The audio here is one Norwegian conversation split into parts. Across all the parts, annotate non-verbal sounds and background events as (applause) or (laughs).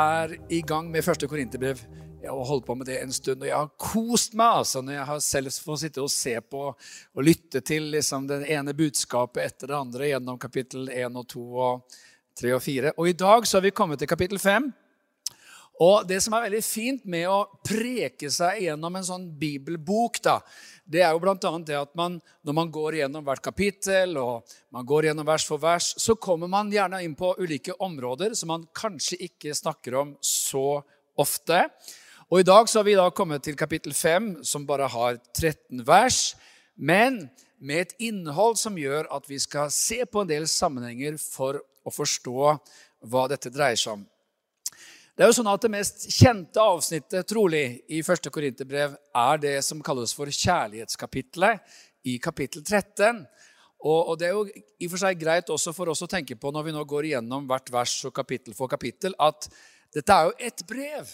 er i gang med første korinterbrev. Jeg har holdt på med det en stund, og jeg har kost meg altså, når jeg har selv fått sitte og se på og lytte til liksom, det ene budskapet etter det andre gjennom kapittel 1 og 2 og 3 og 4. Og i dag så har vi kommet til kapittel 5. Og det som er veldig fint med å preke seg gjennom en sånn bibelbok, da, det er jo bl.a. det at man, når man går gjennom hvert kapittel og man går gjennom vers for vers, så kommer man gjerne inn på ulike områder som man kanskje ikke snakker om så ofte. Og I dag så har vi da kommet til kapittel 5, som bare har 13 vers, men med et innhold som gjør at vi skal se på en del sammenhenger for å forstå hva dette dreier seg om. Det er jo sånn at det mest kjente avsnittet trolig i 1. Korinterbrev er det som kalles for kjærlighetskapitlet i kapittel 13. Og, Det er jo i og for seg greit også for oss å tenke på når vi nå går igjennom hvert vers og kapittel for kapittel, at dette er jo ett brev.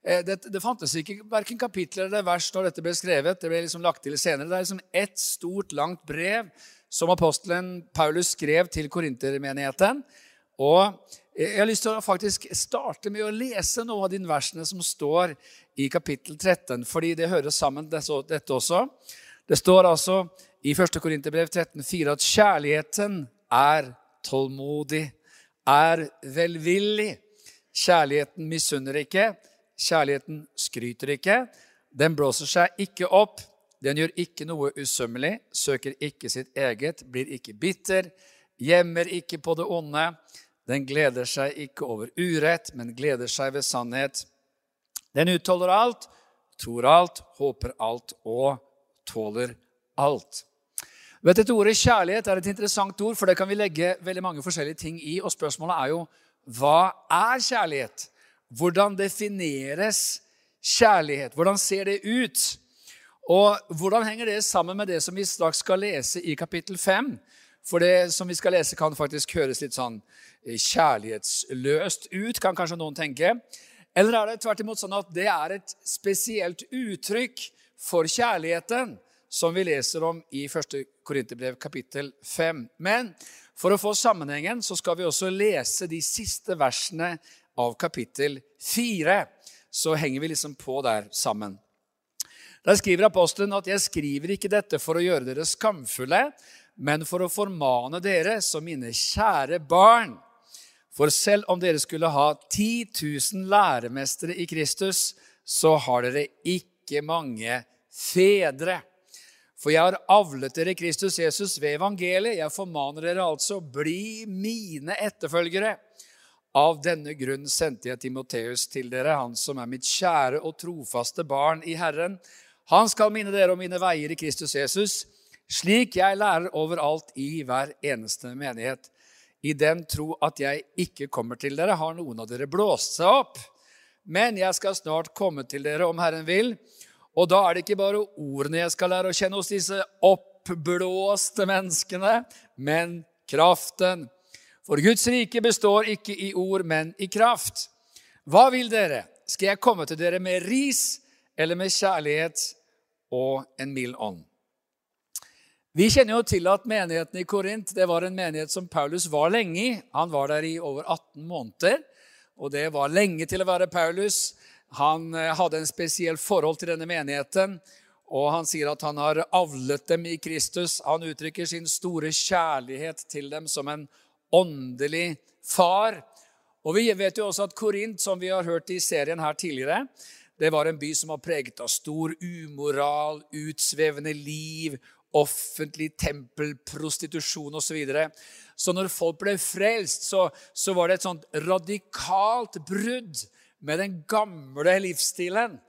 Eh, det, det, fantes ikke verken kapitler eller vers når dette ble skrevet. Det ble liksom lagt til senere. Det er liksom ett stort, langt brev som apostelen Paulus skrev til korintermenigheten. Og jeg har lyst til å faktisk starte med å lese noen av de versene som står i kapittel 13, fordi det hører sammen dette også. Det står altså i 1. Korinterbrev 13,4 at kjærligheten er tålmodig, er velvillig. Kjærligheten misunner ikke. Kjærligheten skryter ikke. Den blåser seg ikke opp. Den gjør ikke noe usømmelig, søker ikke sitt eget, blir ikke bitter, gjemmer ikke på det onde. Den gleder seg ikke over urett, men gleder seg ved sannhet. Den utholder alt, tror alt, håper alt og tåler alt. Vet du, Ordet kjærlighet er et interessant ord, for det kan vi legge veldig mange forskjellige ting i. Og spørsmålet er jo hva er kjærlighet? Hvordan defineres kjærlighet? Hvordan ser det ut? Og hvordan henger det sammen med det som vi straks skal lese i kapittel 5? For det som vi skal lese, kan faktisk høres litt sånn eh, kjærlighetsløst ut, kan kanskje noen tenke. Eller er det tvert imot sånn at det er et spesielt uttrykk for kjærligheten som vi leser om i 1. Korinterbrev kapittel 5? Men for å få sammenhengen så skal vi også lese de siste versene av kapittel 4. Så henger vi liksom på der sammen. Der skriver apostelen at 'jeg skriver ikke dette for å gjøre dere skamfulle', men for å formane dere som mine kjære barn. For selv om dere skulle ha 10 000 læremestere i Kristus, så har dere ikke mange fedre. For jeg har avlet dere Kristus Jesus ved evangeliet. Jeg formaner dere altså, bli mine etterfølgere. Av denne grunn sendte jeg Timoteus til dere, han som er mitt kjære og trofaste barn i Herren. Han skal minne dere om mine veier i Kristus Jesus, slik jeg lærer overalt i hver eneste menighet. I den tro at jeg ikke kommer til dere, har noen av dere blåst seg opp. Men jeg skal snart komme til dere om Herren vil. Og da er det ikke bare ordene jeg skal lære å kjenne hos disse oppblåste menneskene, men kraften for Guds rike består ikke i ord, men i kraft. Hva vil dere? Skal jeg komme til dere med ris eller med kjærlighet og en mild ånd? Vi kjenner jo til at menigheten i Korint det var en menighet som Paulus var lenge i. Han var der i over 18 måneder, og det var lenge til å være Paulus. Han eh, hadde en spesiell forhold til denne menigheten, og han sier at han har avlet dem i Kristus. Han uttrykker sin store kjærlighet til dem som en åndelig far. Og Vi vet jo også at Korint, som vi har hørt i serien her tidligere, det var en by som var preget av stor umoral, utsvevende liv, offentlig tempel, prostitusjon osv. Så, videre. så når folk ble frelst, så, så var det et sånt radikalt brudd med den gamle livsstilen.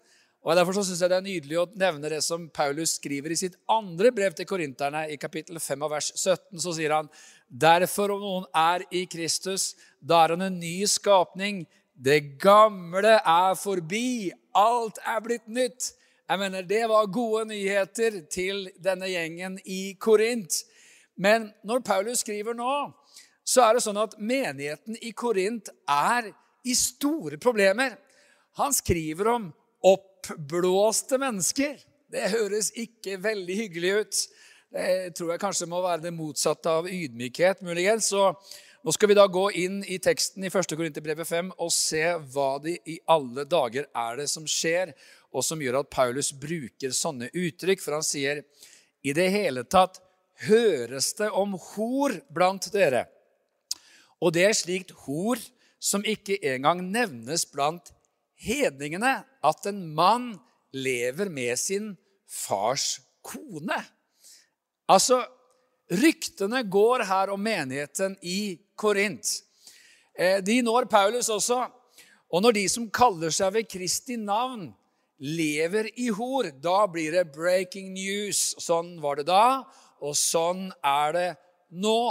Og Derfor syns jeg det er nydelig å nevne det som Paulus skriver i sitt andre brev til korinterne, i kapittel 5 av vers 17. Så sier han derfor om noen er i Kristus, da er han en ny skapning. Det gamle er forbi, alt er blitt nytt. Jeg mener, Det var gode nyheter til denne gjengen i Korint. Men når Paulus skriver nå, så er det sånn at menigheten i Korint er i store problemer. Han skriver om oppblåste mennesker. Det høres ikke veldig hyggelig ut. Det tror jeg kanskje må være det motsatte av ydmykhet, muligens. Så Nå skal vi da gå inn i teksten i 1. Korinterbrevet 5 og se hva det i alle dager er det som skjer, og som gjør at Paulus bruker sånne uttrykk. For han sier i det hele tatt høres det om hor blant dere. Og det er slikt hor som ikke engang nevnes blant hedningene, at en mann lever med sin fars kone. Altså, ryktene går her om menigheten i Korint. Eh, de når Paulus også. Og når de som kaller seg ved Kristi navn, lever i hor, da blir det breaking news. Sånn var det da, og sånn er det nå.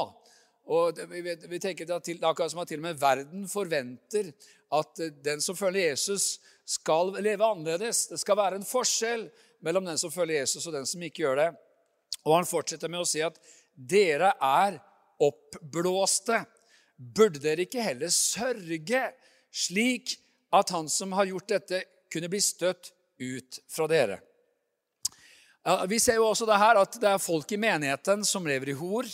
Og vi, tenker tenker til, akkurat som at til og med verden forventer at den som følger Jesus, skal leve annerledes. Det skal være en forskjell mellom den som følger Jesus, og den som ikke gjør det. Og han fortsetter med å si at dere er oppblåste burde dere ikke heller sørge, slik at han som har gjort dette, kunne bli støtt ut fra dere? Vi ser jo også det her at det er folk i menigheten som lever i hor.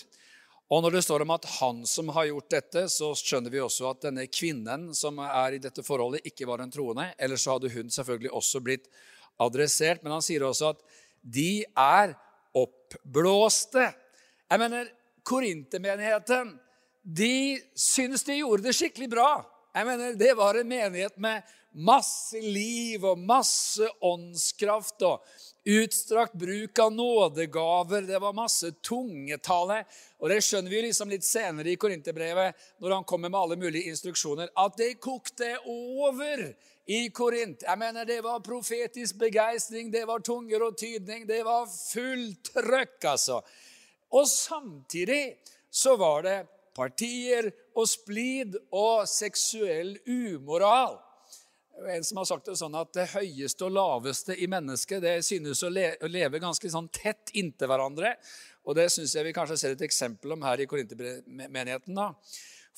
Og når det står om at han som har gjort dette, så skjønner vi også at denne kvinnen som er i dette forholdet, ikke var en troende. Ellers så hadde hun selvfølgelig også blitt adressert. Men han sier også at de er oppblåste. Jeg mener, Korintermenigheten de syns de gjorde det skikkelig bra. Jeg mener, Det var en menighet med masse liv og masse åndskraft og utstrakt bruk av nådegaver. Det var masse tungetale. Og det skjønner vi liksom litt senere i Korinterbrevet, når han kommer med alle mulige instruksjoner, at det kokte over i Korint. Jeg mener, Det var profetisk begeistring, det var tunger og tydning, det var fullt trøkk, altså. Og samtidig så var det partier og splid og seksuell umoral. En som har sagt det sånn at det høyeste og laveste i mennesket det synes å, leve ganske sånn tett inntil hverandre. Og Det syns jeg vi kanskje ser et eksempel om her i Korintermenigheten.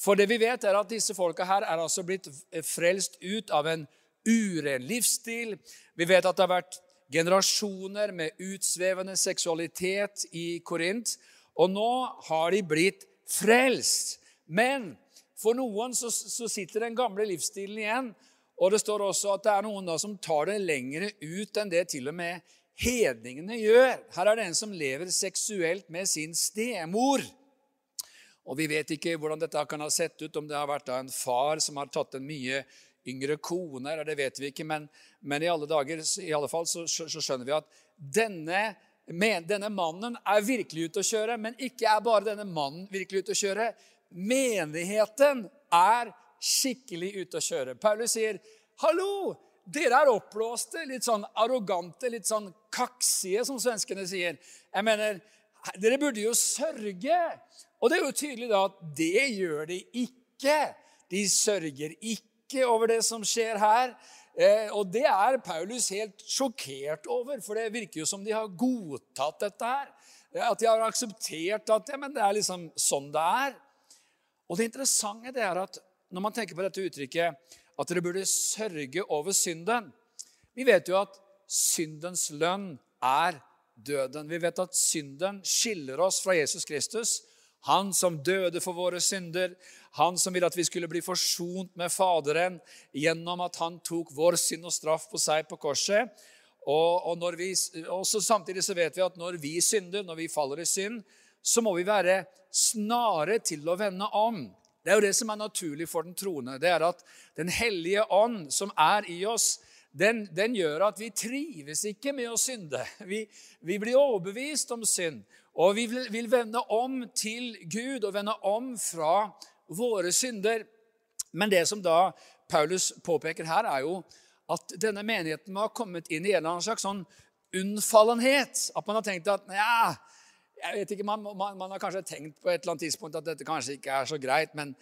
For det vi vet, er at disse folka her er altså blitt frelst ut av en uren livsstil. Vi vet at det har vært generasjoner med utsvevende seksualitet i Korint. Og nå har de blitt frelst. Men for noen så, så, sitter den gamle livsstilen igjen. Og det står også at det er noen da som tar det lengre ut enn det til og med hedningene gjør. Her er det en som lever seksuelt med sin stemor. Og Vi vet ikke hvordan dette kan ha sett ut, om det har vært da en far som har tatt en mye yngre kone, eller det vet vi ikke. Men, men i alle dager i alle fall så, så skjønner vi at denne men denne mannen er virkelig ute å kjøre, men ikke er bare denne mannen virkelig ute å kjøre. Menigheten er skikkelig ute å kjøre. Paulus sier, 'Hallo, dere er oppblåste, litt sånn arrogante, litt sånn kaksige, som svenskene sier.' Jeg mener, Dere burde jo sørge. Og det er jo tydelig da at det gjør de ikke. De sørger ikke over det som skjer her. Eh, og det er Paulus helt sjokkert over, for det virker jo som de har godtatt dette her. At de har akseptert at ja, men det er liksom sånn det er. Og det interessante det er at når man tenker på dette uttrykket at dere burde sørge over synden Vi vet jo at syndens lønn er døden. Vi vet at synden skiller oss fra Jesus Kristus. Han som døde for våre synder, han som ville at vi skulle bli forsont med Faderen gjennom at han tok vår synd og straff på seg på korset. Og, og vi, Samtidig så vet vi at når vi synder, når vi faller i synd, så må vi være snare til å vende om. Det er jo det som er naturlig for den troende. Det er at Den hellige ånd som er i oss, den, den gjør at vi trives ikke med å synde. Vi, vi blir overbevist om synd. Og vi vil, vil vende om til Gud og vende om fra våre synder. Men det som da Paulus påpeker her, er jo at denne menigheten har kommet inn i en eller annen slags sånn unnfallenhet. At man har tenkt at ja, jeg vet ikke, man, man, man, har kanskje tenkt på et eller annet tidspunkt at dette kanskje ikke er så greit, men,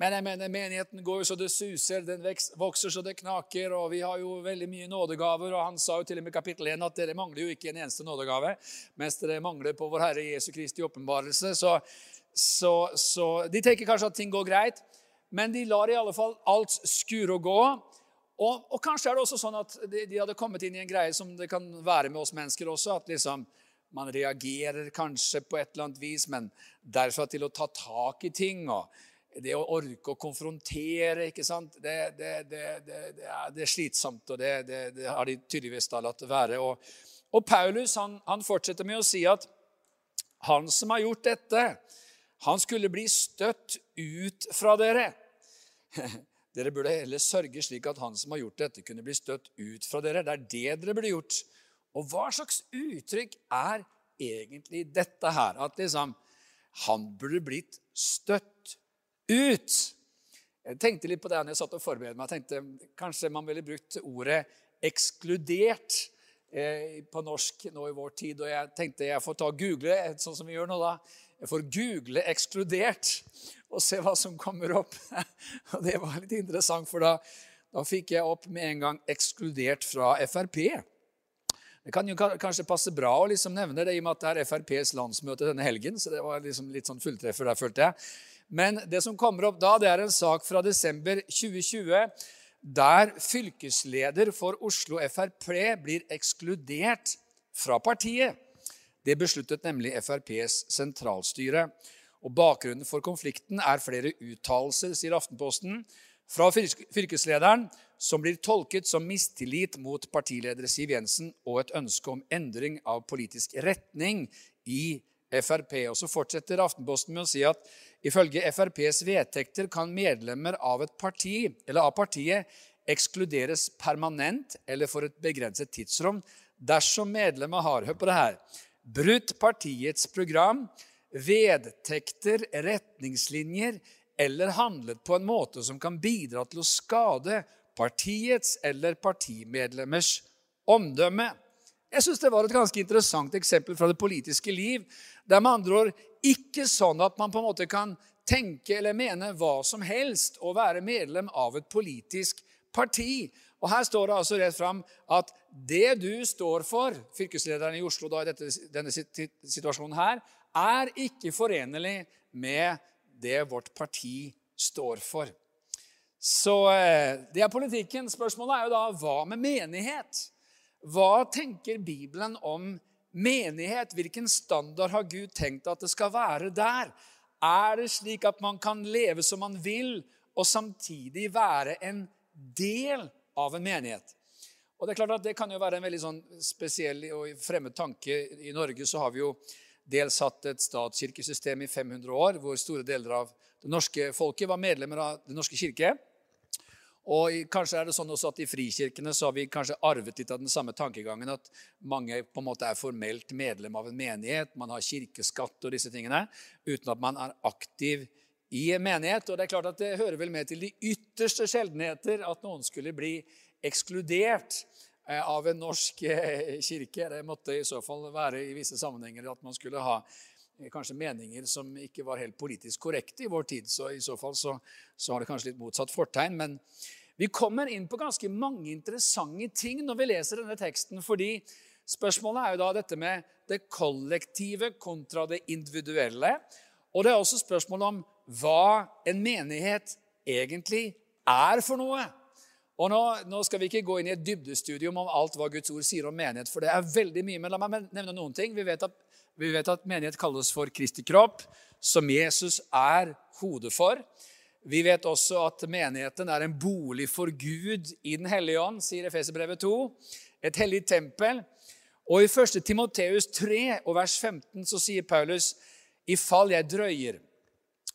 men jeg mener, menigheten går jo så det suser, den vokser så det knaker, og vi har jo veldig mye nådegaver. og Han sa jo til og med i kapittel 1 at dere mangler jo ikke en eneste nådegave, mens dere mangler på vår Herre Jesu Kristi åpenbarelse. Så, så, så de tenker kanskje at ting går greit, men de lar i alle fall alt skure og gå. Og, og kanskje er det også sånn at de, de hadde kommet inn i en greie som det kan være med oss mennesker også. at liksom, man reagerer kanskje på et eller annet vis, men derfra til å ta tak i ting og det å orke å konfrontere, ikke sant? Det, det, det, det er, slitsomt, og det, har de tydeligvis da latt være. Og, og Paulus han, han, fortsetter med å si at han som har gjort dette, han skulle bli støtt ut fra dere. (laughs) Dere burde heller sørge slik at han som har gjort dette, kunne bli støtt ut fra dere. Det er det dere burde gjort. Og hva slags uttrykk er egentlig dette her? At liksom han burde blitt støtt ut. Jeg tenkte litt på det når jeg satt og forberedte meg. Jeg tenkte Kanskje man ville brukt ordet 'ekskludert' eh, på norsk nå i vår tid. Og jeg tenkte jeg får ta google, sånn som vi gjør nå da. Jeg får google 'ekskludert' og se hva som kommer opp. (laughs) Og Det var litt interessant, for da, da fikk jeg opp med en gang 'ekskludert fra Frp'. Det kan jo kanskje passe bra å liksom nevne det, i og med at det er FrPs landsmøte denne helgen. så det var liksom litt sånn fulltreffer der, følte jeg. Men det som kommer opp da, det er en sak fra desember 2020 der fylkesleder for Oslo Frp blir ekskludert fra partiet. Det besluttet nemlig FrPs sentralstyre. Og Bakgrunnen for konflikten er flere uttalelser, sier Aftenposten, fra fylkeslederen, som blir tolket som mistillit mot partileder Siv Jensen og et ønske om endring av politisk retning i Frp. Og Så fortsetter Aftenposten med å si at ifølge FrPs vedtekter kan medlemmer av et parti, eller av partiet ekskluderes permanent eller for et begrenset tidsrom dersom medlemmet har hør på det her, brutt partiets program, vedtekter, retningslinjer eller handlet på en måte som kan bidra til å skade partiets eller partimedlemmers omdømme. Jeg syns det var et ganske interessant eksempel fra det politiske liv. Det er med andre ord ikke sånn at man på en måte kan tenke eller mene hva som helst og være medlem av et politisk parti. Og Her står det altså rett fram at det du står for, fylkeslederen i Oslo da i dette, denne situasjonen her, er ikke forenlig med det vårt parti står for. Så eh, det er politikken. Spørsmålet er jo da hva med menighet? Hva tenker Bibelen om menighet? Hvilken standard har Gud tenkt at det skal være der? Er det slik at man kan leve som man vil, og samtidig være en del av en menighet? Og Det er klart at det kan jo være en veldig sånn spesiell og fremmed tanke. I Norge så har vi jo dels hatt et statskirkesystem i 500 år, hvor store deler av det norske folket var medlemmer av Den norske kirke. Og kanskje er det sånn også at I frikirkene så har vi kanskje arvet litt av den samme tankegangen at mange på en måte er formelt medlem av en menighet. Man har kirkeskatt og disse tingene uten at man er aktiv i en menighet. Og Det er klart at det hører vel med til de ytterste sjeldenheter at noen skulle bli ekskludert Eh, av en norsk eh, kirke. Det måtte i så fall være i visse sammenhenger at man skulle ha kanskje meninger som ikke var helt politisk korrekte i vår tid. Så i så fall så, så har det kanskje litt motsatt fortegn. Men vi kommer inn på ganske mange interessante ting når vi leser denne teksten. fordi spørsmålet er jo da dette med det kollektive kontra det individuelle. Og det er også spørsmålet om hva en menighet egentlig er for noe. Og nå, nå, skal vi ikke gå inn i et dybdestudium om alt hva Guds ord sier om menighet, for det er veldig mye, men la meg nevne noen ting. Vi vet at, vi vet at menighet kalles for Kristi kropp, som Jesus er hodet for. Vi vet også at menigheten er en bolig for Gud i Den hellige ånd, sier Efeserbrevet 2. Et hellig tempel. Og i 1. Timoteus 3 og vers 15 så sier Paulus.: I fall jeg drøyer,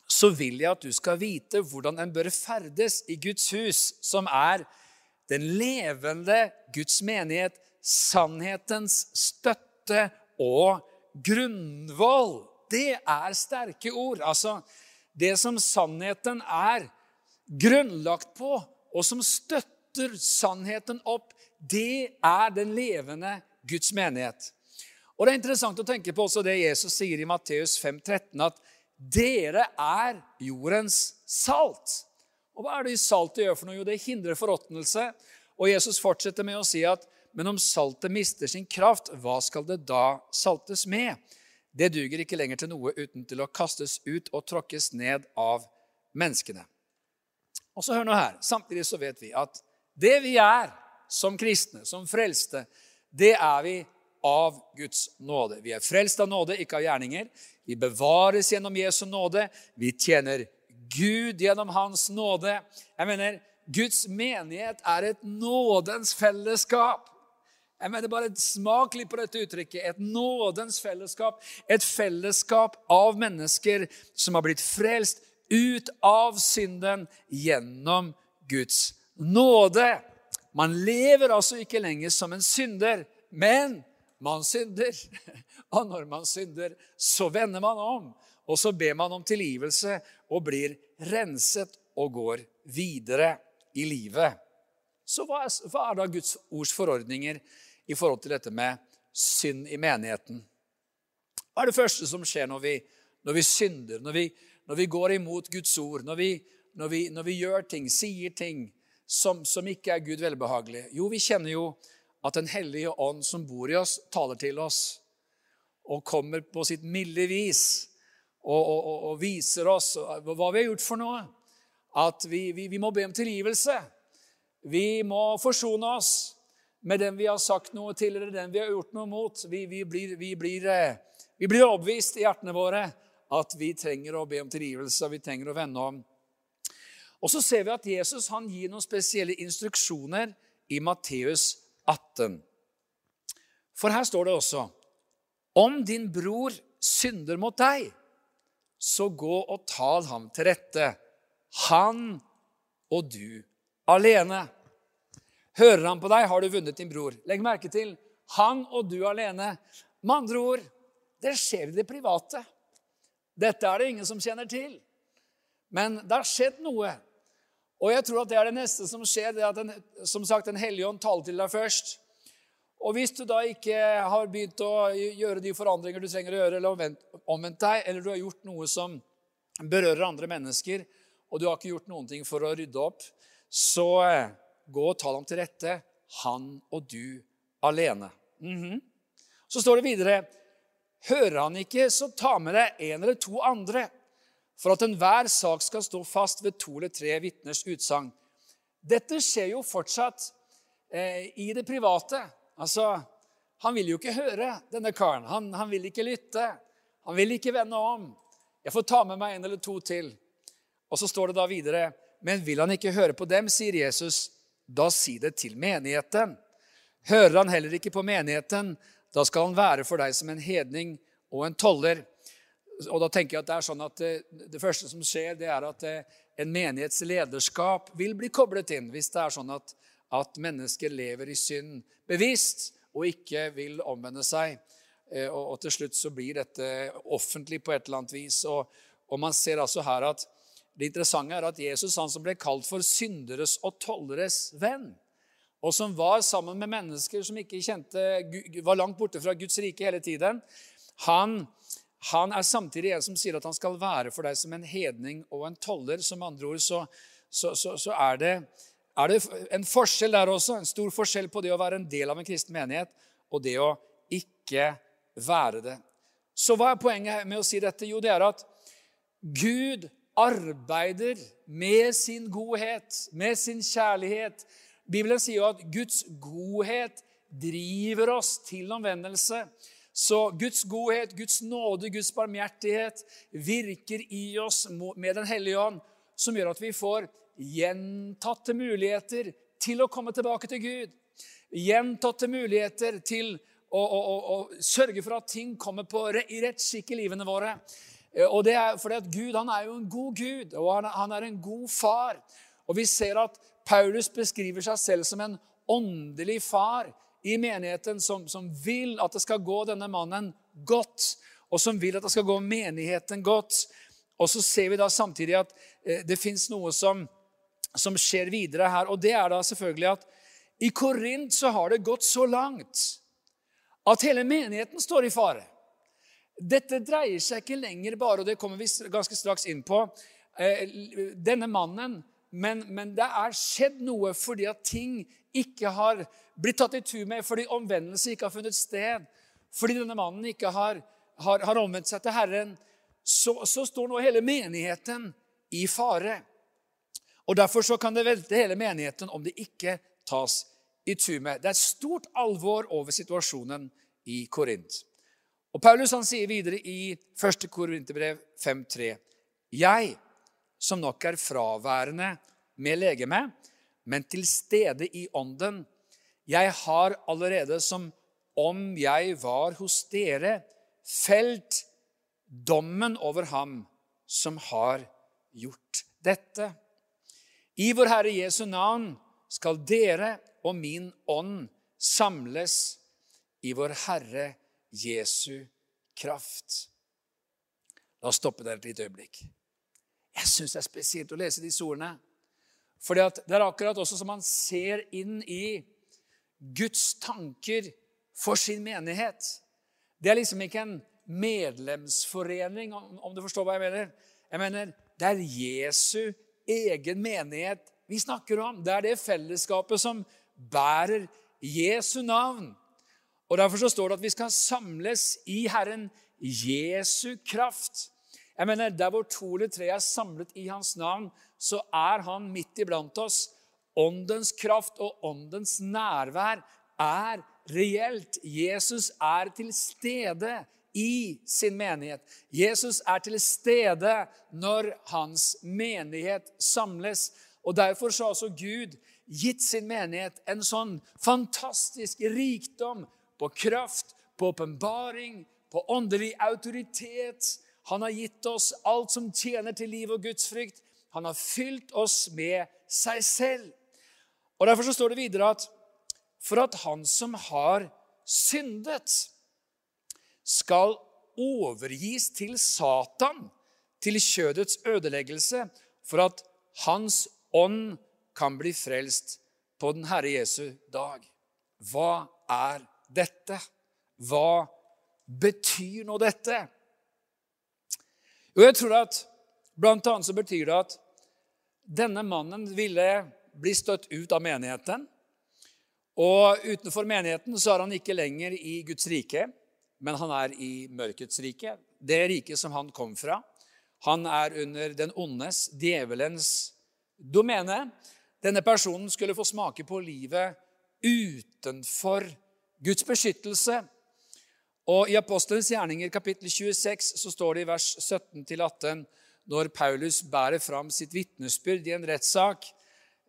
så vil jeg at du skal vite hvordan en bør ferdes i Guds hus, som er den levende Guds menighet, sannhetens støtte og grunnvoll. Det er sterke ord. Altså, det som sannheten er grunnlagt på, og som støtter sannheten opp, det er den levende Guds menighet. Og Det er interessant å tenke på også det Jesus sier i Matteus 5, 13, at dere er jordens salt. Og hva er det saltet gjør for noe? Jo, det hindrer forråtnelse. Og Jesus fortsetter med å si at men om saltet mister sin kraft, hva skal det da saltes med? Det duger ikke lenger til noe uten til å kastes ut og tråkkes ned av menneskene. Og så hør nå her. Samtidig så vet vi at det vi er som kristne, som frelste, det er vi av Guds nåde. Vi er frelst av nåde, ikke av gjerninger. Vi bevares gjennom Jesu nåde. Vi tjener Gud gjennom Hans nåde. Jeg mener, Guds menighet er et nådens fellesskap. Jeg mener bare Smak litt på dette uttrykket. Et nådens fellesskap. Et fellesskap av mennesker som har blitt frelst ut av synden gjennom Guds nåde. Man lever altså ikke lenger som en synder, men man synder. (laughs) Og når man synder, så vender man om. Og så ber man om tilgivelse og blir renset og går videre i livet. Så hva er, hva er da Guds ords forordninger i forhold til dette med synd i menigheten? Hva er det første som skjer når vi, når vi synder, når vi, når vi, går imot Guds ord, når vi, når vi gjør ting, sier ting som, som ikke er Gud velbehagelig? Jo, vi kjenner jo at Den hellige ånd som bor i oss, taler til oss og kommer på sitt milde vis og, og, og, og viser oss hva vi har gjort for noe. At vi, må be om tilgivelse. Vi må forsone oss med den vi har sagt noe til, eller den vi har gjort noe mot. Vi, vi blir, blir, eh, vi blir overbevist i hjertene våre at vi trenger å be om tilgivelse, vi trenger å vende om. Og så ser vi at Jesus han gir noen spesielle instruksjoner i Matteus 18. For her står det også om din bror synder mot deg, så gå og tal ham til rette, han og du alene. Hører han på deg, har du vunnet din bror. Legg merke til han og du alene. Med andre ord, det skjer i det private. Dette er det ingen som kjenner til. Men det har skjedd noe. Og jeg tror at det er det neste som skjer. det at den, som sagt, Den hellige ånd taler til deg først. Og hvis du da ikke har begynt å gjøre de forandringer du trenger å gjøre, eller omvendt deg, eller du har gjort noe som berører andre mennesker, og du har ikke gjort noen ting for å rydde opp, så eh, gå og ta dem til rette, han og du alene. Mm -hmm. Så står det videre Hører han ikke, så ta med deg en eller to andre, for at enhver sak skal stå fast ved to eller tre vitners utsagn. Dette skjer jo fortsatt eh, i det private. Altså, Han vil jo ikke høre, denne karen. Han, han vil ikke lytte. Han vil ikke vende om. Jeg får ta med meg en eller to til. Og så står det da videre Men vil han ikke høre på dem, sier Jesus, da si det til menigheten. Hører han heller ikke på menigheten, da skal han være for deg som en hedning og en toller. Og da tenker jeg at Det er sånn at det, eh, det første som skjer, det er at eh, en menighets lederskap vil bli koblet inn hvis det er sånn at at mennesker lever i synd bevisst og ikke vil omvende seg. Og, og, til slutt så blir dette offentlig på et eller annet vis. Og, og man ser altså her at det interessante er at Jesus, han som ble kalt for synderes og tolleres venn, og som var sammen med mennesker som ikke kjente, var langt borte fra Guds rike hele tiden, han, han er samtidig en som sier at han skal være for deg som en hedning og en toller. Som andre ord så, så, så, så er det er det en forskjell der også, en stor forskjell på det å være en del av en kristen menighet og det å ikke være det. Så hva er poenget med å si dette? Jo, det er at Gud arbeider med sin godhet, med sin kjærlighet. Bibelen sier jo at Guds godhet driver oss til omvendelse. Så Guds godhet, Guds nåde, Guds barmhjertighet virker i oss med Den hellige ånd, som gjør at vi får gjentatte muligheter til å komme tilbake til Gud. Gjentatte muligheter til å, å, å, å sørge for at ting kommer på, i rett skikk i livene våre. Eh, og det er fordi at Gud han er jo en god Gud, og han, er en god far. Og vi ser at Paulus beskriver seg selv som en åndelig far i menigheten som, som, vil at det skal gå denne mannen godt, og som vil at det skal gå menigheten godt. Og så ser vi da samtidig at eh, det fins noe som som skjer videre her. Og det er da selvfølgelig at i Korint så har det gått så langt at hele menigheten står i fare. Dette dreier seg ikke lenger bare, og det kommer vi ganske straks inn på, eh, denne mannen. Men, men det er skjedd noe fordi at ting ikke har blitt tatt i tur med, fordi omvendelse ikke har funnet sted, fordi denne mannen ikke har, har, har omvendt seg til Herren, så, så står nå hele menigheten i fare. Og Derfor så kan det velte hele menigheten om det ikke tas i tur med. Det er stort alvor over situasjonen i Korint. Og Paulus han sier videre i 1. Korinterbrev 5,3.: Jeg, som nok er fraværende med legeme, men til stede i ånden. Jeg har allerede, som om jeg var hos dere, felt dommen over ham som har gjort dette. I vår Herre Jesu navn skal dere og min ånd samles i vår Herre Jesu kraft. La oss stoppe der et lite øyeblikk. Jeg syns det er spesielt å lese disse ordene. For det er akkurat også som man ser inn i Guds tanker for sin menighet. Det er liksom ikke en medlemsforening, om du forstår hva jeg mener. Jeg mener, Det er Jesu egen menighet vi snakker om. Det er det fellesskapet som bærer Jesu navn. Og Derfor så står det at vi skal samles i Herren Jesu kraft. Jeg mener, Der hvor to eller tre er samlet i Hans navn, så er Han midt iblant oss. Åndens kraft og åndens nærvær er reelt. Jesus er til stede i sin menighet. Jesus er til stede når hans menighet samles. Og Derfor så har også Gud gitt sin menighet en sånn fantastisk rikdom på kraft, på åpenbaring, på åndelig autoritet. Han har gitt oss alt som tjener til liv og gudsfrykt. Han har fylt oss med seg selv. Og Derfor så står det videre at for at han som har syndet, skal overgis til Satan, til kjødets ødeleggelse, for at hans ånd kan bli frelst på den Herre Jesu dag. Hva er dette? Hva betyr nå dette? Jo, jeg tror at blant annet så betyr det at denne mannen ville bli støtt ut av menigheten. Og utenfor menigheten så er han ikke lenger i Guds rike men han er i mørkets rike, det riket som han kom fra. Han er under den ondes, djevelens, domene. Denne personen skulle få smake på livet utenfor Guds beskyttelse. Og I Apostelens gjerninger kapittel 26 så står det i vers 17-18 når Paulus bærer fram sitt vitnesbyrd i en rettssak,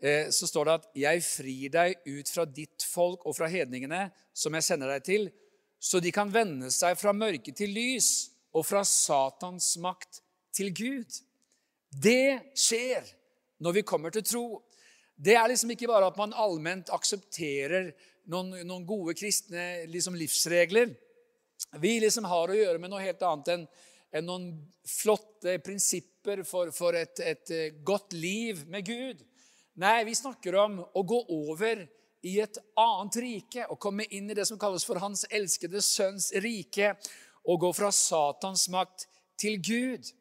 eh, så står det at 'Jeg frir deg ut fra ditt folk og fra hedningene, som jeg sender deg til' så de kan vende seg fra mørke til lys og fra Satans makt til Gud. Det skjer når vi kommer til tro. Det er liksom ikke bare at man allment aksepterer noen, noen gode kristne liksom livsregler. Vi liksom har å gjøre med noe helt annet enn, enn noen flotte prinsipper for, for et, et, godt liv med Gud. Nei, vi snakker om å gå over i et annet rike og komme inn i det som kalles for Hans elskede sønns rike, og gå fra Satans makt til Gud.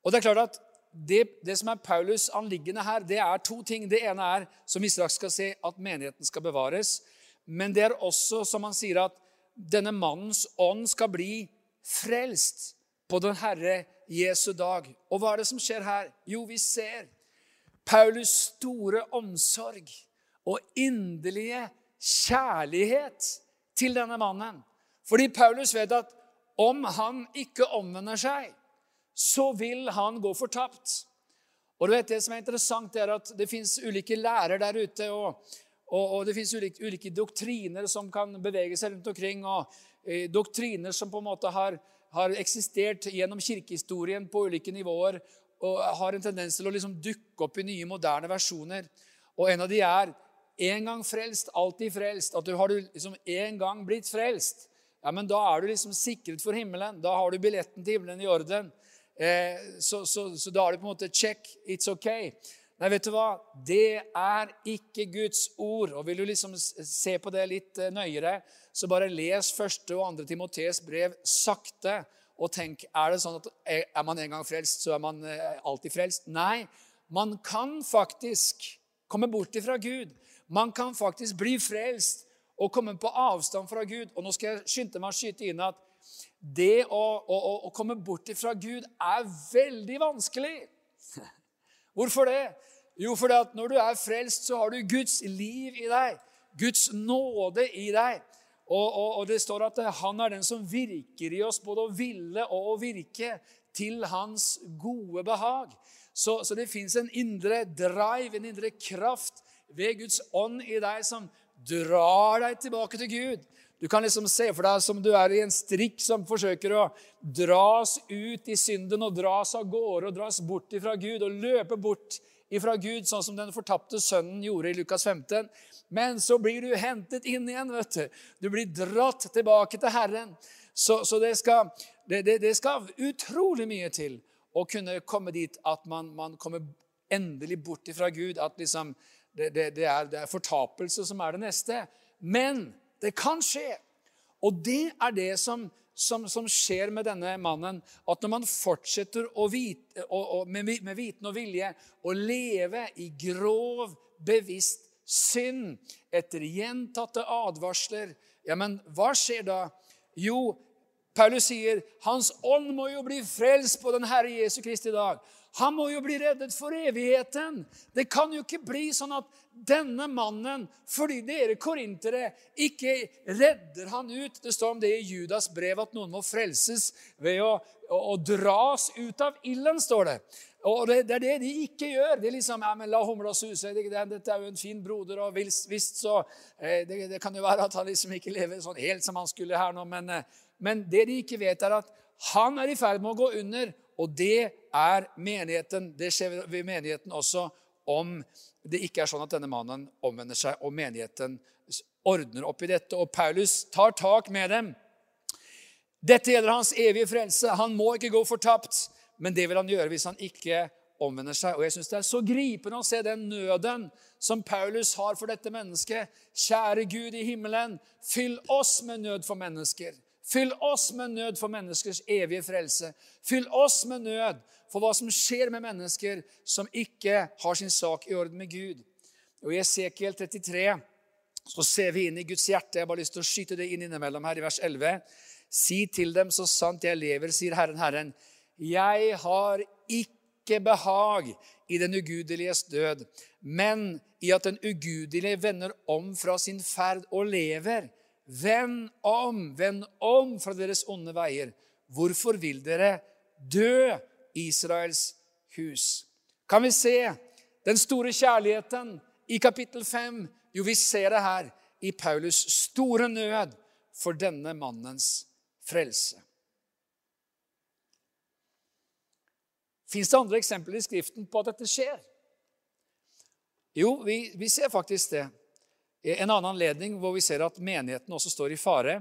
Og Det er klart at det, det som er Paulus' anliggende her, det er to ting. Det ene er, som vi straks skal se, at menigheten skal bevares. Men det er også, som han sier, at denne mannens ånd skal bli frelst på den Herre Jesu dag. Og hva er det som skjer her? Jo, vi ser Paulus' store omsorg og inderlige kjærlighet til denne mannen. Fordi Paulus vet at om han ikke omvender seg, så vil han gå fortapt. Og du vet, Det som er interessant, er at det fins ulike lærer der ute. og, og, og det fins ulike, ulike, doktriner som kan bevege seg rundt omkring. og eh, Doktriner som på en måte har, har eksistert gjennom kirkehistorien på ulike nivåer og har en tendens til å liksom dukke opp i nye, moderne versjoner. Og En av de er en gang frelst, alltid frelst. At du har du liksom en gang blitt frelst, ja, men da er du liksom sikret for himmelen. Da har du billetten til himmelen i orden. Eh, så, så, så, da er det på en måte check. It's okay. Nei, vet du hva? Det er ikke Guds ord. Og Vil du liksom se på det litt eh, nøyere, så bare les første og andre Timotees brev sakte. Og tenk, er det sånn at er man en gang frelst, så er man eh, alltid frelst? Nei, man kan faktisk komme bort ifra Gud. Man kan faktisk bli frelst og komme på avstand fra Gud. Og nå skal jeg skynde meg å skyte inn at det å, å, å komme bort fra Gud er veldig vanskelig. Hvorfor det? Jo, fordi at når du er frelst, så har du Guds liv i deg. Guds nåde i deg. Og, og, og, det står at han er den som virker i oss både å ville og å virke til hans gode behag. Så, så det fins en indre drive, en indre kraft ved Guds ånd i deg som drar deg tilbake til Gud. Du kan liksom se for deg som du er i en strikk som forsøker å dras ut i synden og dras av gårde og dras bort ifra Gud og løpe bort ifra Gud, sånn som den fortapte sønnen gjorde i Lukas 15. Men så blir du hentet inn igjen. vet Du Du blir dratt tilbake til Herren. Så, så det, skal, det, det, det, skal, utrolig mye til å kunne komme dit at man, man kommer endelig bort ifra Gud. At liksom er, det er fortapelse som er det neste. Men det kan skje. Og det er det som, som, som skjer med denne mannen. At når man fortsetter vite, og, og, med, med viten og vilje å leve i grov, bevisst synd etter gjentatte advarsler, ja, men hva skjer da? Jo, Paulus sier hans ånd må jo bli frelst på den Herre Jesu Kristi dag. Han må jo bli reddet for evigheten. Det kan jo ikke bli sånn at denne mannen, fordi dere korintere ikke redder han ut Det står om det i Judas brev at noen må frelses ved å, å, å dras ut av ilden, står det. Og det, det, er det de ikke gjør. Er liksom, ja, men La humla suse. Det, det, dette er jo en fin broder. og Visst så eh, det, det, kan jo være at han liksom ikke lever sånn helt som han skulle her nå. Men, eh, men det de ikke vet, er at han er i ferd med å gå under. Og det er menigheten. Det skjer ved menigheten også om det ikke er sånn at denne mannen omvender seg, og menigheten ordner opp i dette. Og Paulus tar tak med dem. Dette gjelder hans evige frelse. Han må ikke gå fortapt, men det vil han gjøre hvis han ikke omvender seg. Og jeg synes Det er så gripende å se den nøden som Paulus har for dette mennesket. Kjære Gud i himmelen, fyll oss med nød for mennesker. Fyll oss med nød for menneskers evige frelse. Fyll oss med nød for hva som skjer med mennesker som ikke har sin sak i orden med Gud. Og I Esekiel 33 så ser vi inn i Guds hjerte. Jeg har bare lyst til å skyte det inn innimellom her i vers 11. Si til dem, så sant jeg lever, sier Herren, Herren, jeg har ikke behag i den ugudeliges død, men i at den ugudelige vender om fra sin ferd og lever. Vend om, vend om fra deres onde veier. Hvorfor vil dere dø, Israels hus? Kan vi se den store kjærligheten i kapittel 5? Jo, vi ser det her i Paulus store nød for denne mannens frelse. Fins det andre eksempler i Skriften på at dette skjer? Jo, vi, vi ser faktisk det. En annen anledning hvor vi ser at menigheten også står i fare.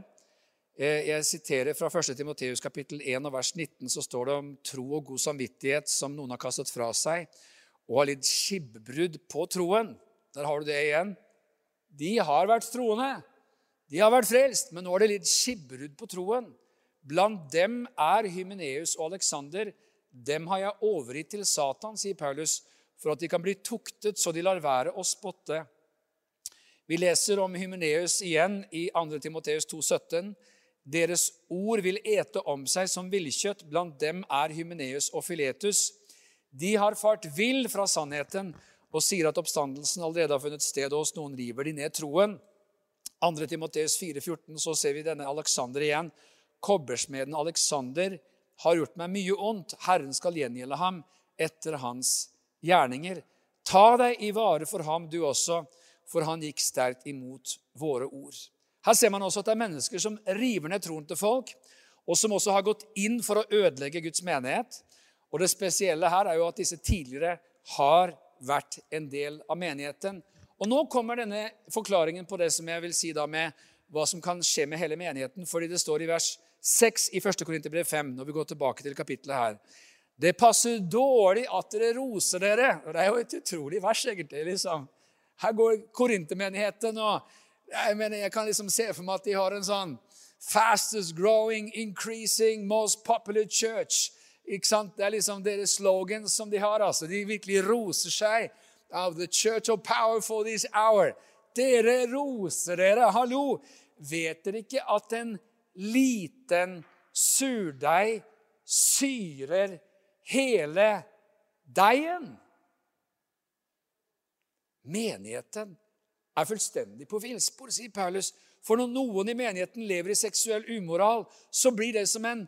Eh, jeg siterer fra 1. Timoteus kapittel 1 og vers 19, så står det om tro og god samvittighet som noen har kastet fra seg, og har lidd skibbrudd på troen. Der har du det igjen. De har vært troende. De har vært frelst, men nå har de lidd skibbrudd på troen. Blant dem er Hymeneus og Aleksander. Dem har jeg overgitt til Satan, sier Paulus, for at de kan bli tuktet så de lar være å spotte. Vi leser om Hymeneus igjen i 2. Timoteus 2,17. Deres ord vil ete om seg som villkjøtt. Blant dem er Hymeneus og Filetus. De har fart vill fra sannheten og sier at oppstandelsen allerede har funnet sted, hos noen river de ned troen. 2. Timoteus 4,14 så ser vi denne Alexander igjen. Kobbersmeden Alexander har gjort meg mye ondt. Herren skal gjengjelde ham etter hans gjerninger. Ta deg i vare for ham, du også, for han gikk sterkt imot våre ord. Her ser man også at det er mennesker som river ned troen til folk, og som også har gått inn for å ødelegge Guds menighet. Og Det spesielle her er jo at disse tidligere har vært en del av menigheten. Og Nå kommer denne forklaringen på det som jeg vil si da med hva som kan skje med hele menigheten. fordi det står i vers 6 i 1. Korinterbrev 5, når vi går tilbake til kapittelet her. Det passer dårlig at dere roser dere. Og Det er jo et utrolig vers, egentlig. liksom. Her går korintermenigheten og jeg, mener, jeg kan liksom se for meg at de har en sånn Fastest growing, increasing, most popular church. Ikke sant? Det er liksom deres slogan som de har. altså. De virkelig roser seg av The Church of Power for this hour. Dere roser dere. Hallo! Vet dere ikke at en liten surdeig syrer hele deigen? Menigheten er fullstendig på villspor, sier Paulus. For når noen i menigheten lever i seksuell umoral, så blir det som en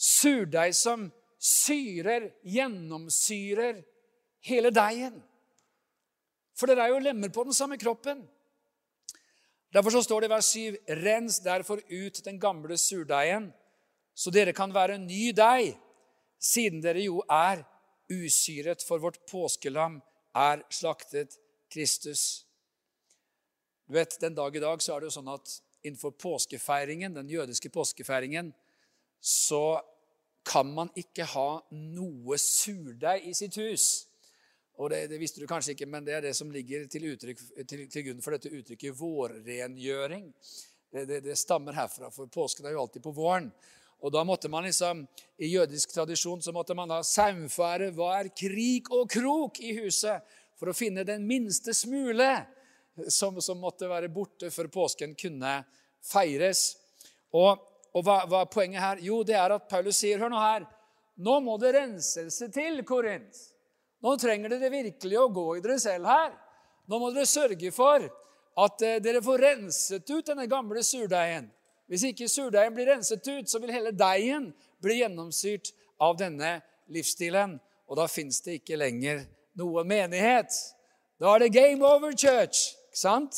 surdeig som syrer, gjennomsyrer hele deigen. For dere er jo lemmer på den samme kroppen. Derfor så står det i vers 7.: Rens derfor ut den gamle surdeigen, så dere kan være ny deig, siden dere jo er usyret, for vårt påskelam er slaktet Kristus. Du vet, Den dag i dag så er det jo sånn at innenfor påskefeiringen, den jødiske påskefeiringen, så kan man ikke ha noe surdeig i sitt hus. Og det, det, visste du kanskje ikke, men det er det som ligger til, uttrykk, til, til grunn for dette uttrykket vårrengjøring. Det, det, det, stammer herfra, for påsken er jo alltid på våren. Og da måtte man liksom, I jødisk tradisjon så måtte man da saumfære hver krik og krok i huset for å finne den minste smule som, som måtte være borte før påsken kunne feires. Og, og hva, hva, er poenget her? Jo, det er at Paulus sier Hør nå her. Nå må det renselse til, Korint. Nå trenger dere virkelig å gå i dere selv her. Nå må dere sørge for at eh, dere får renset ut denne gamle surdeigen. Hvis ikke surdeigen blir renset ut, så vil hele deigen bli gjennomsyrt av denne livsstilen. Og da fins det ikke lenger noe menighet. Da er det game over, church. Ikke sant?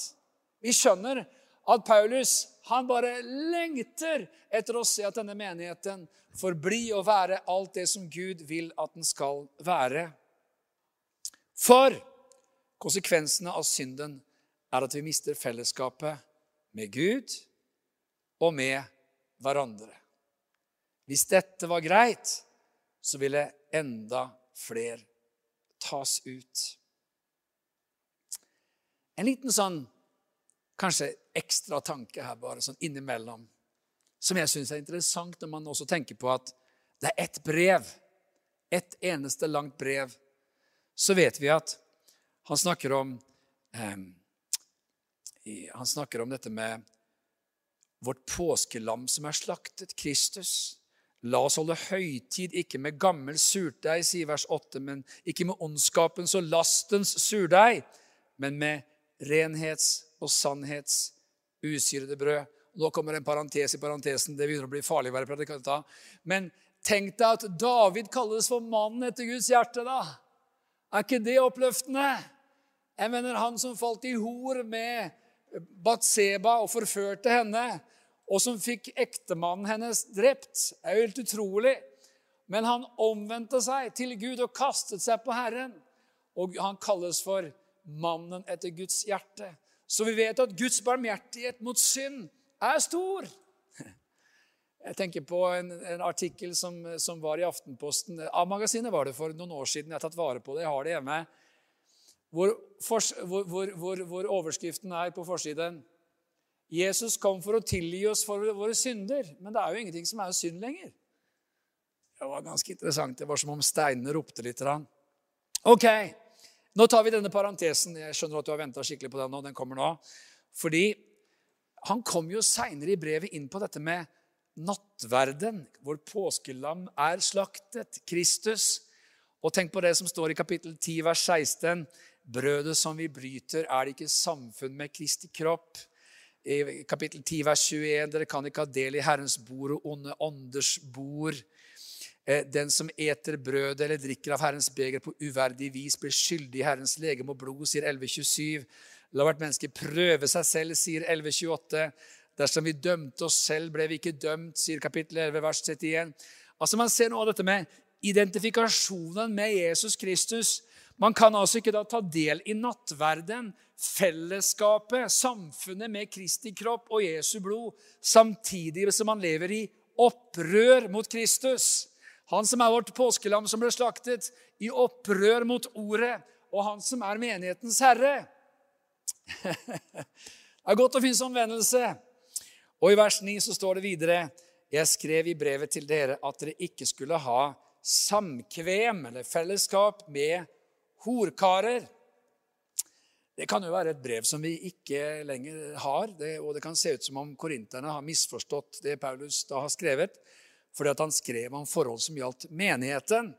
Vi skjønner at Paulus han bare lengter etter å se at denne menigheten får bli og være alt det som Gud vil at den skal være. For konsekvensene av synden er at vi mister fellesskapet med Gud og med hverandre. Hvis dette var greit, så ville enda flere tas ut. En liten sånn kanskje ekstra tanke her, bare sånn innimellom, som jeg syns er interessant når man også tenker på at det er ett brev, ett eneste langt brev så vet vi at han snakker om eh, Han snakker om dette med vårt påskelam som er slaktet, Kristus. La oss holde høytid, ikke med gammel surdeig, sier vers 8, men ikke med ondskapens og lastens surdeig, men med renhets- og sannhets usyrede brød. Nå kommer en parentes i parentesen. Det begynner å bli farlig å være predikant. Men tenk deg at David kalles for mannen etter Guds hjerte. da. Er ikke det oppløftende? Jeg mener, han som falt i hor med Batseba og forførte henne, og som fikk ektemannen hennes drept, Det er jo helt utrolig. Men han omvendte seg til Gud og kastet seg på Herren. Og han kalles for mannen etter Guds hjerte. Så vi vet at Guds barmhjertighet mot synd er stor. Jeg tenker på en, en artikkel som, som, var i Aftenposten. A-magasinet var det for noen år siden. Jeg har tatt vare på det. Jeg har det hjemme. Hvor, for, hvor, hvor, hvor overskriften er på forsiden Jesus kom for å tilgi oss for våre synder. Men det er jo ingenting som er synd lenger. Det var ganske interessant. Det var som om steinene ropte litt. Ok, nå tar vi denne parentesen. Jeg skjønner at du har venta skikkelig på den nå. Den kommer nå. Fordi han kom jo seinere i brevet inn på dette med nattverden, hvor påskelam er slaktet, Kristus. Og tenk på det som står i kapittel 10, vers 16. Brødet som vi bryter, er det ikke samfunn med Kristi kropp? I kapittel 10, vers 21. Dere kan ikke ha del i Herrens bord og onde ånders bord. Eh, den som eter brødet eller drikker av Herrens beger på uverdig vis, blir skyldig i Herrens legeme og blod, sier 1127. La hvert menneske prøve seg selv, sier 1128. Dersom vi dømte oss selv, ble vi ikke dømt, sier kapittel 11, vers 31. Altså Man ser noe av dette med identifikasjonen med Jesus Kristus. Man kan altså ikke da ta del i nattverden, fellesskapet, samfunnet med Kristi kropp og Jesu blod, samtidig som man lever i opprør mot Kristus. Han som er vårt påskelam som ble slaktet, i opprør mot ordet, og han som er menighetens herre. (laughs) Det er godt å finne sånn vennelse. Og i vers 9 så står det videre Jeg skrev i brevet til dere at dere ikke skulle ha samkvem eller fellesskap med horkarer. Det kan jo være et brev som vi ikke lenger har, det, og det kan se ut som om korinterne har misforstått det Paulus da har skrevet, fordi han skrev om forhold som gjaldt menigheten.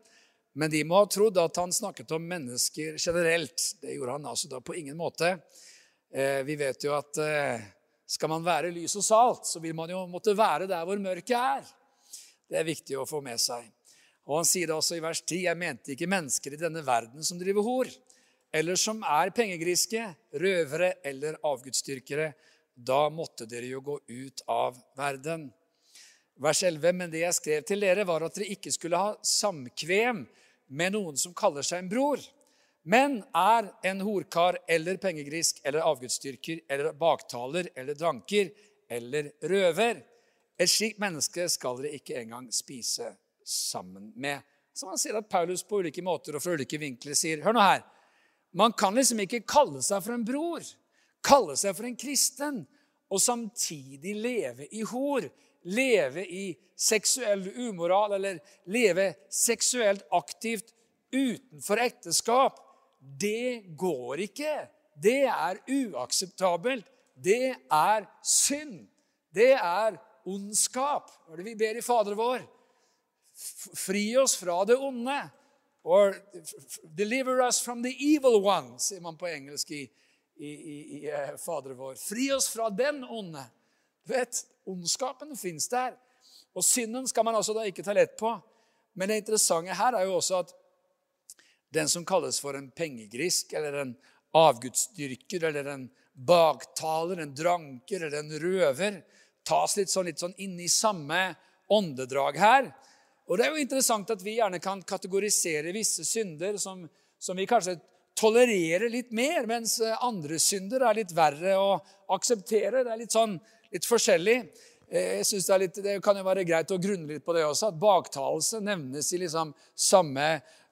Men de må ha trodd at han snakket om mennesker generelt. Det gjorde han altså da på ingen måte. Eh, vi vet jo at eh, skal man være lys og salt, så vil man jo måtte være der hvor mørket er. Det er viktig å få med seg. Og han sier det også i vers 10.: Jeg mente ikke mennesker i denne verden som driver hor, eller som er pengegriske, røvere eller avgudsdyrkere. Da måtte dere jo gå ut av verden. Vers 11.: Men det jeg skrev til dere, var at dere ikke skulle ha samkvem med noen som kaller seg en bror, men er en horkar eller pengegrisk eller avgudsdyrker eller baktaler eller dranker eller røver. Et slikt menneske skal dere ikke engang spise sammen med. Så man sier at Paulus på ulike måter og fra ulike vinkler sier Hør nå her. Man kan liksom ikke kalle seg for en bror, kalle seg for en kristen, og samtidig leve i hor, leve i seksuell umoral eller leve seksuelt aktivt utenfor ekteskap. Det går ikke. Det er uakseptabelt. Det er synd. Det er ondskap. Hva er det vi ber i Fader vår? Fri oss fra det onde. Or deliver us from the evil one, sier man på engelsk i, i, i, i eh, Fader vår. Fri oss fra den onde. Du vet, Ondskapen fins der. Og synden skal man altså da ikke ta lett på. Men det interessante her er jo også at den som kalles for en pengegrisk eller en avgudsdyrker eller en baktaler, en dranker eller en røver, tas litt sånn, litt sånn inn i samme åndedrag her. Og Det er jo interessant at vi gjerne kan kategorisere visse synder som, som vi kanskje tolererer litt mer, mens andre synder er litt verre å akseptere. Det er litt sånn litt forskjellig. Eh, jeg synes det, litt, det, kan jo være greit å grunne litt på det også, at baktalelse nevnes i liksom samme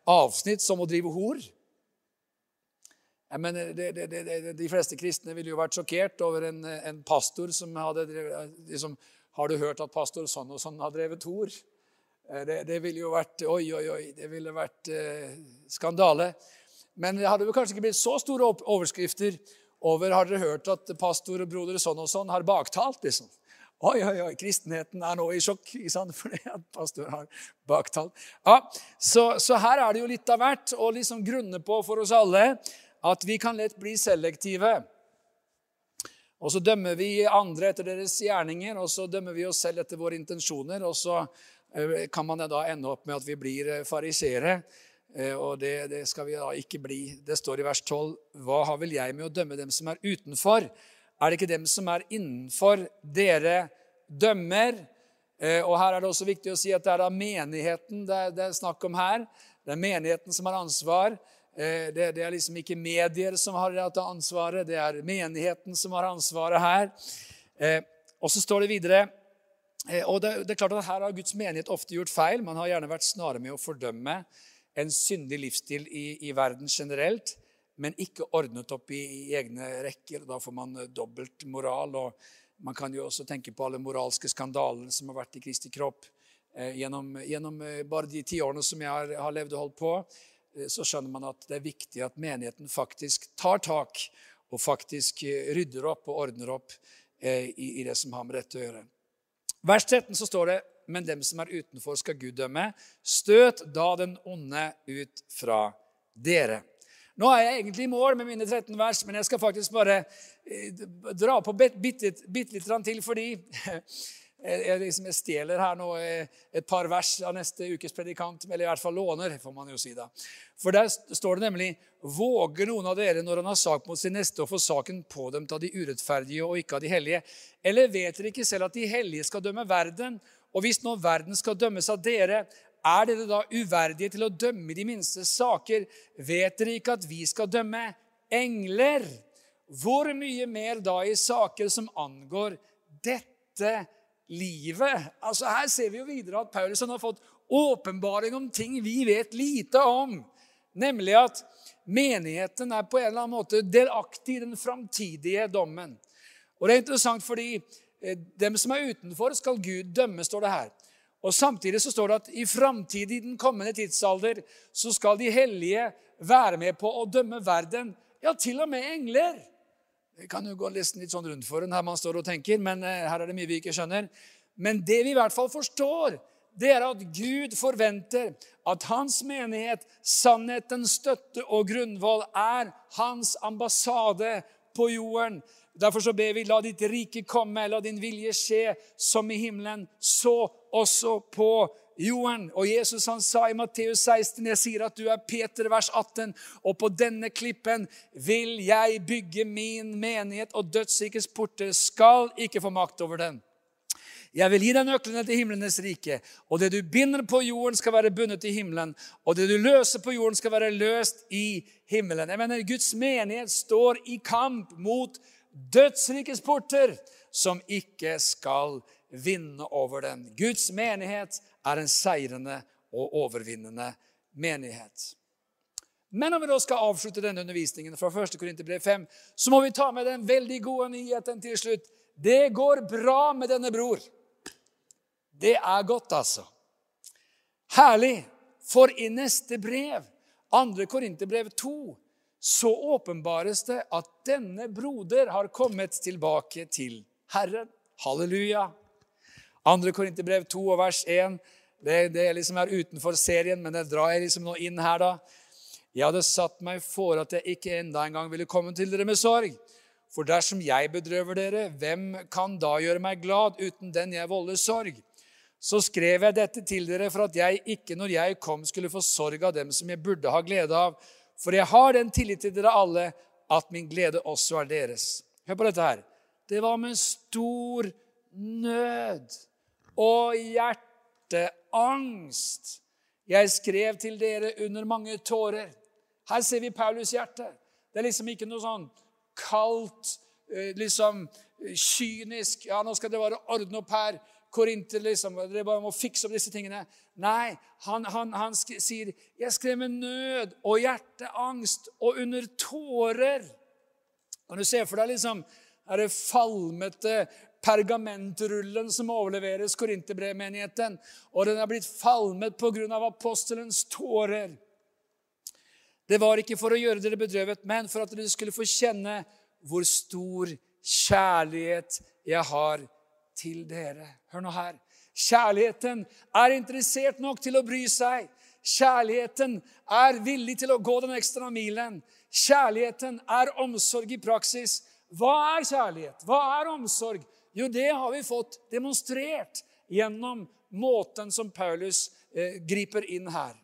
avsnitt som å drive hor. Men det, de fleste kristne ville jo vært sjokkert over en, en pastor som hadde drevet, liksom, Har du hørt at pastor sånn og sånn har drevet hor? Eh, det, det, ville jo vært Oi, oi, oi. Det ville vært eh, skandale. Men det hadde vel kanskje ikke blitt så store overskrifter over Har dere hørt at pastor og broder sånn og sånn har baktalt? liksom? Oi, oi, oi, kristenheten er nå i sjokk sant? (laughs) fordi at pastor har baktalt. Ja, så, så, her er det jo litt av hvert å liksom grunne på for oss alle at vi kan lett bli selektive. Og så dømmer vi andre etter deres gjerninger, og så dømmer vi oss selv etter våre intensjoner. Og så kan man da ende opp med at vi blir farisere. fariseere. Eh, og det, det, skal vi da ikke bli. Det står i vers 12.: Hva har vel jeg med å dømme dem som er utenfor? Er det ikke dem som er innenfor, dere dømmer? Eh, og her er det også viktig å si at det er da menigheten det er, det er snakk om her. Det er menigheten som har ansvar. Eh, det, det, er liksom ikke medier som har dette ansvaret, det er menigheten som har ansvaret her. Og så står det videre og det, det, er klart at Her har Guds menighet ofte gjort feil. Man har gjerne vært snare med å fordømme en syndig livsstil i, i, verden generelt, men ikke ordnet opp i, i egne rekker. Da får man eh, dobbelt moral. og Man kan jo også tenke på alle moralske skandalene som har vært i Kristi kropp. Eh, gjennom, gjennom, eh, bare de ti årene som jeg har, har, levd og holdt på, eh, så skjønner man at det er viktig at menigheten faktisk tar tak og faktisk eh, rydder opp og ordner opp eh, i, i det som har med dette å gjøre. Vers 13 så står det men dem som er utenfor, skal Gud dømme. Støt da den onde ut fra dere. Nå er jeg egentlig i mål med mine 13 vers, men jeg skal faktisk bare eh, dra på bitte, bitte litt til, fordi (laughs) jeg, liksom, jeg stjeler her nå eh, et par vers av neste ukes predikant. Eller i hvert fall låner, får man jo si da. For der står det nemlig Våger noen av dere når han har sak mot sin neste, å få saken pådømt av de urettferdige og ikke av de hellige? Eller vet dere ikke selv at de hellige skal dømme verden? Og hvis nå verden skal dømmes av dere, er dere da uverdige til å dømme de minste saker? Vet dere ikke at vi skal dømme engler? Hvor mye mer da i saker som angår dette livet? Altså Her ser vi jo videre at Paulus har fått åpenbaring om ting vi vet lite om. Nemlig at menigheten er på en eller annen måte delaktig i den framtidige dommen. Og det er interessant fordi Eh, dem som er utenfor, skal Gud dømme, står det her. Og Samtidig så står det at i framtiden, i den kommende tidsalder, så skal de hellige være med på å dømme verden. Ja, til og med engler. Det kan jo gå nesten litt sånn rundt for en her man står og tenker, men eh, her er det mye vi ikke skjønner. Men det vi i hvert fall forstår, det er at Gud forventer at hans menighet, sannhetens støtte og grunnvoll, er hans ambassade på jorden. Derfor så ber vi, la ditt rike komme, la din vilje skje som i himmelen, så også på jorden. Og Jesus han sa i Matteus 16, jeg sier at du er Peter, vers 18, og på denne klippen vil jeg bygge min menighet, og dødsrikets porter skal ikke få makt over den. Jeg vil gi deg nøklene til himlenes rike. Og det du binder på jorden, skal være bundet i himmelen. Og det du løser på jorden, skal være løst i himmelen. Jeg mener, Guds menighet står i kamp mot dødsrikets porter, som ikke skal vinne over den. Guds menighet er en seirende og overvinnende menighet. Men om vi da skal avslutte denne undervisningen fra 1. Korinterbrev 5, så må vi ta med den veldig gode nyheten til slutt. Det går bra med denne bror. Det er godt, altså. Herlig. For i neste brev, 2. Korinterbrev 2, så åpenbares det at denne broder har kommet tilbake til Herren. Halleluja. 2. Korinterbrev 2 og vers 1. Det, det liksom er utenfor serien, men det drar jeg liksom nå inn her, da. Jeg hadde satt meg for at jeg ikke enda en gang ville komme til dere med sorg. For dersom jeg bedrøver dere, hvem kan da gjøre meg glad uten den jeg volder sorg? så skrev jeg dette til dere for at jeg ikke når jeg kom, skulle få sorg av dem som jeg burde ha glede av. For jeg har den tillit til dere alle at min glede også er deres. Hør på dette her. Det var med stor nød og hjerteangst jeg skrev til dere under mange tårer. Her ser vi Paulus' hjerte. Det er liksom ikke noe sånn kaldt, eh, liksom kynisk Ja, nå skal det bare ordne opp her korinter, liksom. Dere bare må fikse opp disse tingene. Nei, han, han, han sier, 'Jeg skrev med nød og hjerteangst og under tårer'. Kan du se for deg liksom er det falmete pergamentrullen som overleveres Korinterbrevmenigheten. Og den er blitt falmet pga. apostelens tårer. Det var ikke for å gjøre dere bedrøvet, men for at dere skulle få kjenne hvor stor kjærlighet jeg har til dere. Hør nå her. Kjærligheten er interessert nok til å bry seg. Kjærligheten er villig til å gå den ekstra milen. Kjærligheten er omsorg i praksis. Hva er kjærlighet? Hva er omsorg? Jo, det har vi fått demonstrert gjennom måten som Paulus eh, griper inn her.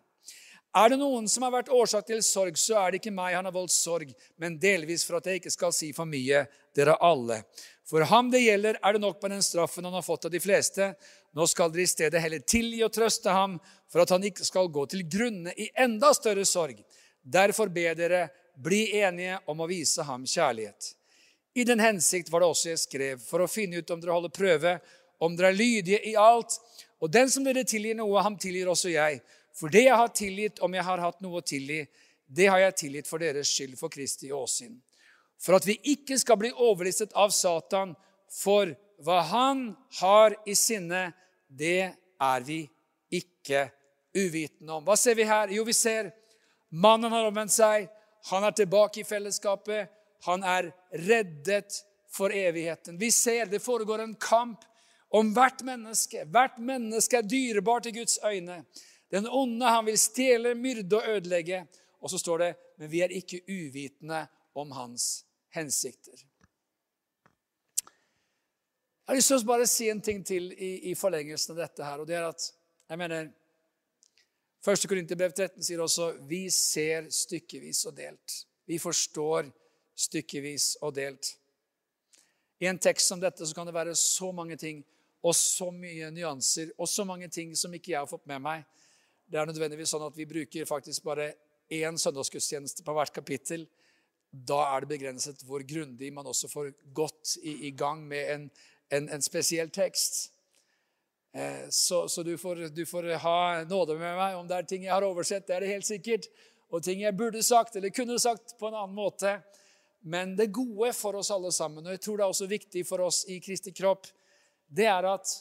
Er det noen som har vært årsak til sorg, så er det ikke meg han har voldt sorg, men delvis for at jeg ikke skal si for mye, dere alle. For ham det gjelder, er det nok med den straffen han har fått av de fleste. Nå skal dere i stedet heller tilgi og trøste ham, for at han ikke skal gå til grunne i enda større sorg. Derfor ber dere, bli enige om å vise ham kjærlighet. I den hensikt var det også jeg skrev, for å finne ut om dere holder prøve, om dere er lydige i alt. Og den som dere tilgir noe, ham tilgir også jeg. For det jeg har tilgitt, om jeg har hatt noe å tilgi, det har jeg tilgitt for deres skyld, for Kristi åsyn for at vi ikke skal bli overlistet av Satan. For hva han har i sinne, det er vi ikke uvitende om. Hva ser vi her? Jo, vi ser mannen har omvendt seg. Han er tilbake i fellesskapet. Han er reddet for evigheten. Vi ser det foregår en kamp om hvert menneske. Hvert menneske er dyrebart i Guds øyne. Den onde han vil stjele, myrde og ødelegge. Og så står det men vi er ikke uvitende om hans hensikter. Jeg har lyst til å bare si en ting til i, i forlengelsen av dette. her, og det er at jeg mener, 1. Korinterbrev 13 sier også vi ser stykkevis og delt. Vi forstår og delt. I en tekst som dette så kan det være så mange ting og så mye nyanser og så mange ting som ikke jeg har fått med meg. Det er nødvendigvis sånn at vi bruker faktisk bare én søndagsgudstjeneste på hvert kapittel da er det begrenset hvor grundig man også får gått i, i gang med en, en, en spesiell tekst. Eh, så, så du, får, du, får, ha nåde med meg om det er ting jeg har oversett. Det er det helt sikkert. Og ting jeg burde sagt eller kunne sagt på en annen måte. Men det gode for oss alle sammen, og jeg tror det er også viktig for oss i Kristi kropp, det er at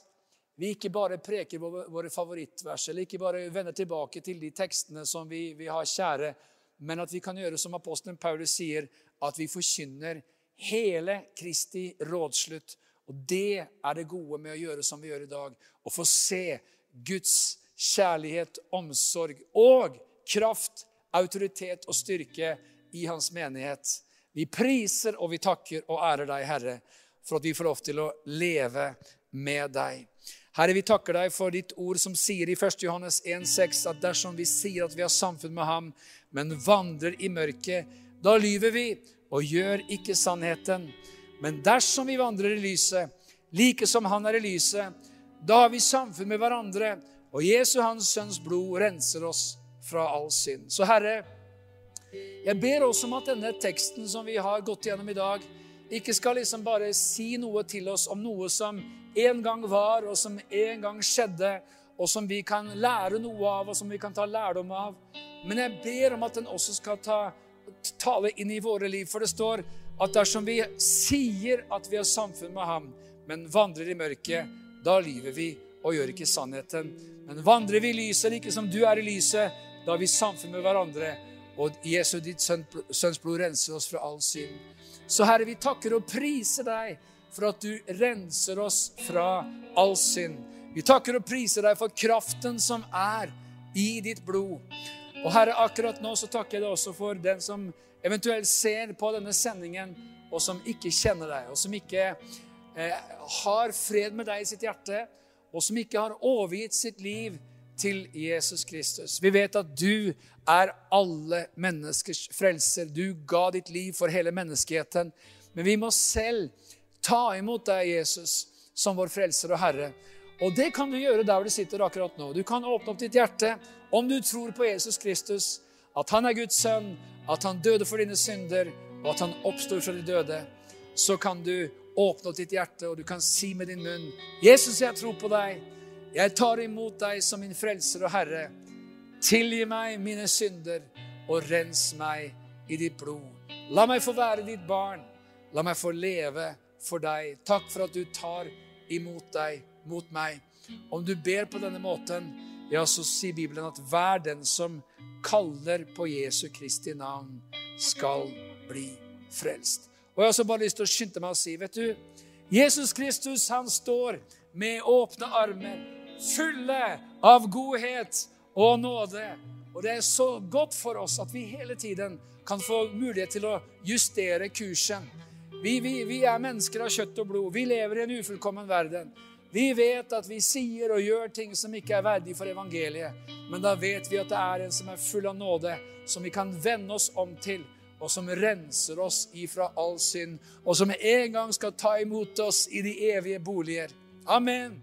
vi ikke bare preker våre favorittvers, eller ikke bare vender tilbake til de tekstene som vi, vi har kjære men at vi kan gjøre som apostelen Paulus sier, at vi forkynner hele Kristi rådslutt. Og det er det gode med å gjøre som vi gjør i dag. Å få se Guds kjærlighet, omsorg og kraft, autoritet og styrke i hans menighet. Vi priser og vi takker og ærer deg, Herre, for at vi får lov til å leve med deg. Herre, vi takker deg for ditt ord som sier i 1. Johannes 1,6 at dersom vi sier at vi har samfunn med ham, men vandrer i mørket, da lyver vi og gjør ikke sannheten. Men dersom vi vandrer i lyset, like som han er i lyset, da har vi samfunn med hverandre, og Jesu Hans Sønns blod renser oss fra all synd. Så Herre, jeg ber også om at denne teksten som vi har gått gjennom i dag, ikke skal liksom bare si noe til oss om noe som en gang var, og som en gang skjedde, og som vi kan lære noe av, og som vi kan ta lærdom av. Men jeg ber om at den også skal ta, tale inn i våre liv. For det står at dersom vi sier at vi har samfunn med ham, men vandrer i mørket, da lyver vi og gjør ikke sannheten. Men vandrer vi i lyset, like som du er i lyset, da har vi samfunn med hverandre. Og Jesu, ditt sønns blod, renser oss fra all synd. Så Herre, vi takker og priser deg for at du renser oss fra all synd. Vi takker og priser deg for kraften som er i ditt blod. Og Herre, akkurat nå så takker jeg deg også for den som eventuelt ser på denne sendingen, og som ikke kjenner deg, og som ikke eh, har fred med deg i sitt hjerte, og som ikke har overgitt sitt liv til Jesus Kristus. Vi vet at du er alle menneskers frelser. Du ga ditt liv for hele menneskeheten. Men vi må selv ta imot deg, Jesus, som vår frelser og Herre. Og det kan du gjøre der hvor du sitter akkurat nå. Du kan åpne opp ditt hjerte om du tror på Jesus Kristus, at han er Guds sønn, at han døde for dine synder, og at han oppstår fra de døde. Så kan du åpne opp ditt hjerte, og du kan si med din munn, 'Jesus, jeg tror på deg. Jeg tar imot deg som min frelser og Herre. Tilgi meg mine synder, og rens meg i ditt blod. La meg få være ditt barn. La meg få leve for deg. Takk for at du tar imot deg, mot meg. Om du ber på denne måten, ja, så sier Bibelen at hver den som kaller på Jesu Kristi navn, skal bli frelst. Og Jeg har også bare lyst til å skynde meg å si, vet du Jesus Kristus, han står med åpne armer, fulle av godhet og nåde. Og det er så godt for oss at vi hele tiden kan få mulighet til å justere kursen. Vi, vi, vi, er mennesker av kjøtt og blod. Vi lever i en ufullkommen verden. Vi vet at vi sier og gjør ting som ikke er verdig for evangeliet. Men da vet vi at det er en som er full av nåde, som vi kan vende oss om til, og som renser oss ifra all synd, og som en gang skal ta imot oss i de evige boliger. Amen.